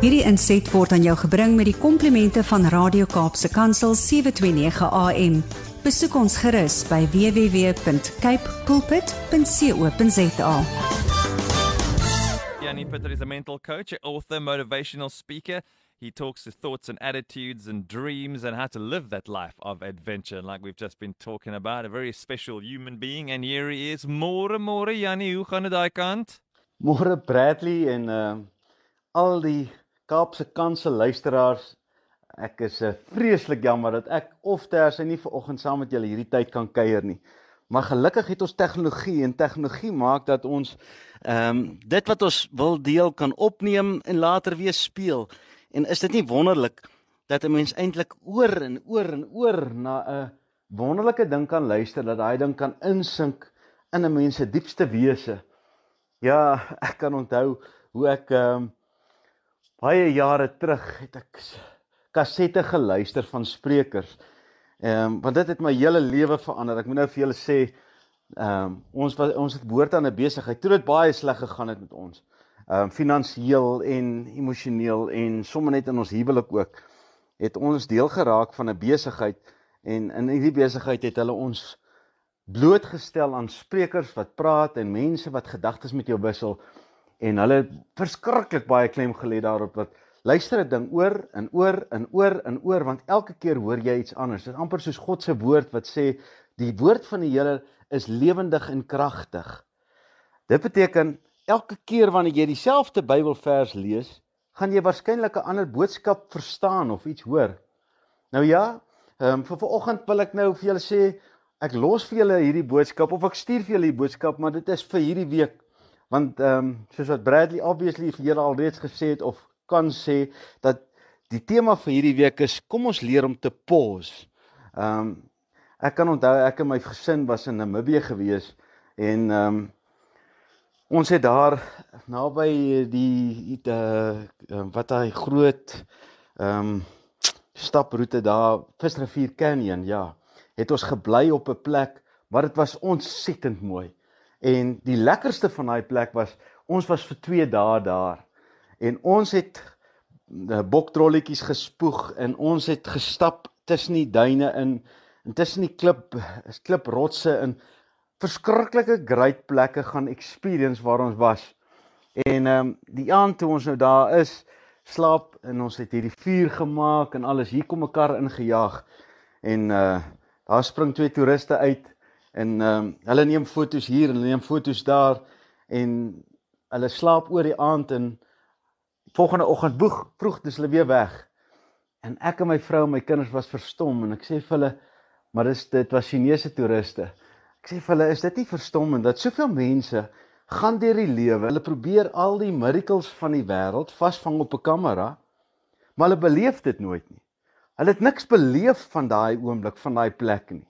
Hierdie inset word aan jou gebring met die komplimente van Radio Kaapse Kansel 729 AM. Besoek ons gerus by www.cape pulpit.co.za. Yanni Pitter is a mental coach, author, motivational speaker. He talks his thoughts and attitudes and dreams and how to live that life of adventure, like we've just been talking about. A very special human being, and here he is. More, more, Yanni, hoe gaan dit daai kant? Môre Bradley en uh al die Kaapse Kansel luisteraars. Ek is uh, vreeslik jammer dat ek of terse nie ver oggend saam met julle hierdie tyd kan kuier nie. Maar gelukkig het ons tegnologie en tegnologie maak dat ons ehm um, dit wat ons wil deel kan opneem en later weer speel. En is dit nie wonderlik dat 'n mens eintlik oor en oor en oor na 'n wonderlike ding kan luister dat daai ding kan insink in 'n mens se diepste wese. Ja, ek kan onthou hoe ek ehm um, baie jare terug het ek kassette geluister van sprekers. Ehm um, want dit het my hele lewe verander. Ek moet nou vir julle sê ehm um, ons was ons het behoort aan 'n besigheid. Toe dit baie sleg gegaan het met ons ehm um, finansiëel en emosioneel en sommer net in ons huwelik ook het ons deel geraak van 'n besigheid en in hierdie besigheid het hulle ons blootgestel aan sprekers wat praat en mense wat gedagtes met jou wissel en hulle verskriklik baie klem gelê daarop dat luister 'n ding oor en oor en oor en oor want elke keer hoor jy iets anders. Dit is amper soos God se woord wat sê die woord van die Here is lewendig en kragtig. Dit beteken elke keer wanneer jy dieselfde Bybelvers lees, gaan jy waarskynlik 'n ander boodskap verstaan of iets hoor. Nou ja, ehm um, vir vanoggend wil ek nou vir julle sê ek los vir julle hierdie boodskap of ek stuur vir julle hierdie boodskap, maar dit is vir hierdie week. Want ehm um, soos wat Bradley obviously vir julle alreeds gesê het of kan sê dat die tema vir hierdie week is kom ons leer om te pause. Ehm um, ek kan onthou ek en my gesin was in Namibië gewees en ehm um, Ons het daar naby die die uh, wat hy groot ehm um, staproete daar Visrivier Canyon ja het ons gebly op 'n plek maar dit was ontsettend mooi en die lekkerste van daai plek was ons was vir 2 dae daar en ons het uh, boktrolletjies gespoeg en ons het gestap tussen die duine in en tussen die klip kliprotse in verskriklike great plekke gaan experience waar ons was. En ehm um, die aand toe ons nou daar is, slaap en ons het hierdie vuur gemaak en alles hier kom mekaar ingejaag. En uh daar spring twee toeriste uit en ehm um, hulle neem foto's hier en hulle neem foto's daar en hulle slaap oor die aand en volgende oggend boeg vroeg dis hulle weer weg. En ek en my vrou en my kinders was verstom en ek sê vir hulle maar dis dit was Chinese toeriste. Ek sê vir hulle, is dit nie verstommend dat soveel mense gaan deur die lewe, hulle probeer al die miracles van die wêreld vasvang op 'n kamera, maar hulle beleef dit nooit nie. Hulle het niks beleef van daai oomblik, van daai plek nie.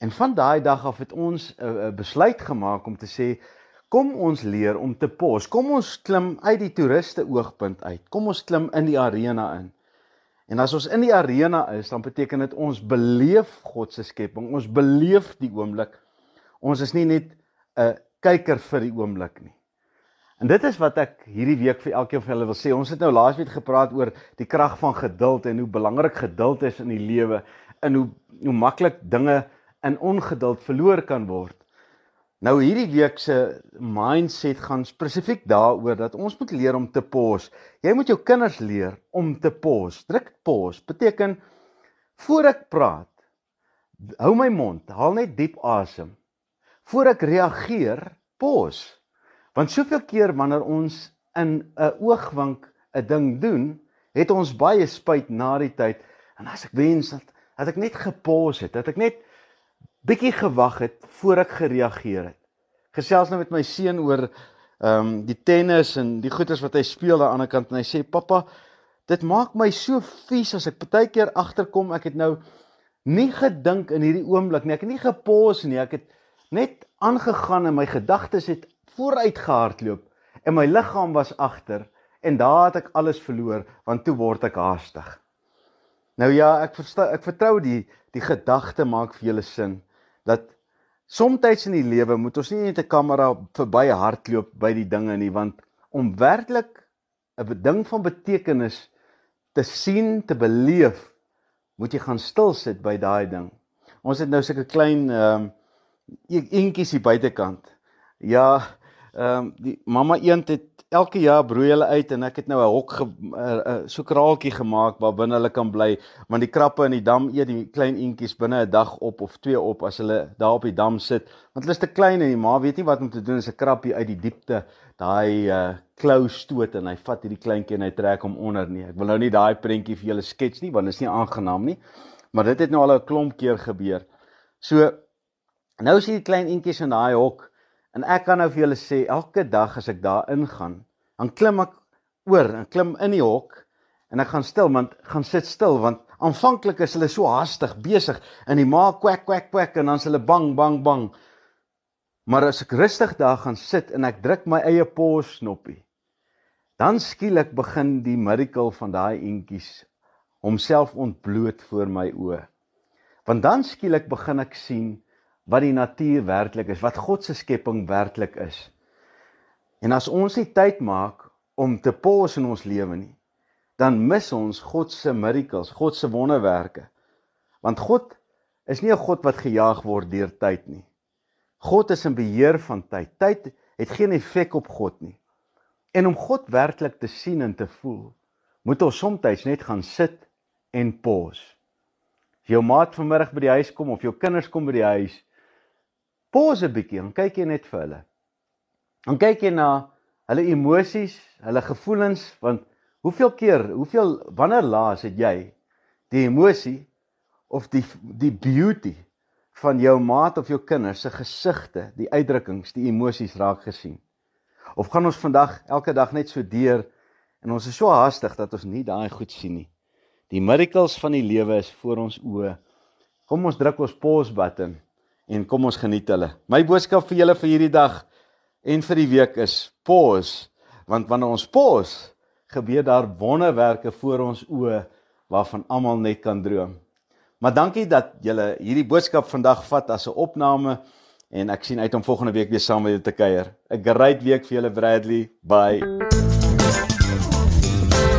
En van daai dag af het ons 'n uh, uh, besluit gemaak om te sê kom ons leer om te pos. Kom ons klim uit die toeriste oogpunt uit. Kom ons klim in die arena in. En as ons in die arena is, dan beteken dit ons beleef God se skepping. Ons beleef die oomblik. Ons is nie net 'n kyker vir die oomblik nie. En dit is wat ek hierdie week vir elkeen van julle wil sê. Ons het nou laasweek gepraat oor die krag van geduld en hoe belangrik geduld is in die lewe en hoe hoe maklik dinge in ongeduld verloor kan word. Nou hierdie week se mindset gaan spesifiek daaroor dat ons moet leer om te pos. Jy moet jou kinders leer om te pos. Druk pos beteken voor ek praat, hou my mond, haal net diep asem. Voor ek reageer, pos. Want soveel keer wanneer ons in 'n oogwink 'n ding doen, het ons baie spyt na die tyd. En as ek wens dat, dat ek net gepos het, dat ek net bietjie gewag het voor ek gereageer het. Gesels nou met my seun oor ehm um, die tennis en die goeters wat hy speel aan die ander kant en hy sê pappa, dit maak my so vies as ek baie keer agterkom ek het nou nie gedink in hierdie oomblik nie. Ek het nie gepos nie. Ek het net aangegaan en my gedagtes het vooruit gehardloop en my liggaam was agter en daar het ek alles verloor want toe word ek haastig. Nou ja, ek verstaan ek vertrou die die gedagte maak vir julle sin dat soms in die lewe moet ons nie net 'n kamera verby hardloop by die dinge nie want om werklik 'n ding van betekenis te sien, te beleef, moet jy gaan stil sit by daai ding. Ons het nou sulke klein ehm um, eentjies hier buitekant. Ja, ehm um, die mamma eend het elke jaar broei hulle uit en ek het nou 'n hok ge, uh, uh, so kraaltjie gemaak waar binne hulle kan bly want die krappe in die dam eet die klein eentjies binne 'n dag op of twee op as hulle daar op die dam sit want hulle is te klein en die ma weet nie wat om te doen as 'n krappie uit die diepte daai uh, klou stoot en hy vat hierdie kleintjie en hy trek hom onder nie. Ek wil nou nie daai prentjie vir julle skets nie want dit is nie aangenaam nie maar dit het nou al 'n klomp keer gebeur. So nou is hierdie klein eentjies in daai hok En ek kan nou vir julle sê elke dag as ek daar ingaan, dan klim ek oor en klim in die hok en ek gaan stil want gaan sit stil want aanvanklik is hulle so haastig besig en die maak kwek kwek kwek en dan's hulle bang bang bang. Maar as ek rustig daar gaan sit en ek druk my eie pause knoppie, dan skielik begin die miracle van daai entjies homself ontbloot voor my oë. Want dan skielik begin ek sien wat die natuur werklik is, wat God se skepping werklik is. En as ons nie tyd maak om te pause in ons lewe nie, dan mis ons God se miracles, God se wonderwerke. Want God is nie 'n God wat gejaag word deur tyd nie. God is in beheer van tyd. Tyd het geen effek op God nie. En om God werklik te sien en te voel, moet ons soms net gaan sit en pause. As jou maat vanmiddag by die huis kom of jou kinders kom by die huis, Pause 'n bietjie en kyk jy net vir hulle. Dan kyk jy na hulle emosies, hulle gevoelens want hoeveel keer, hoeveel wanneer laas het jy die emosie of die die beauty van jou maat of jou kinders se gesigte, die uitdrukkings, die emosies raak gesien? Of gaan ons vandag elke dag net so deur en ons is so haastig dat ons nie daai goed sien nie. Die miracles van die lewe is voor ons oë. Kom ons druk ons pause button en kom ons geniet hulle. My boodskap vir julle vir hierdie dag en vir die week is pause, want wanneer ons pause, gebeur daar wonderwerke voor ons oë waarvan almal net kan droom. Maar dankie dat julle hierdie boodskap vandag vat as 'n opname en ek sien uit om volgende week weer saam met julle te kuier. 'n Great week vir julle Bradley. Bye.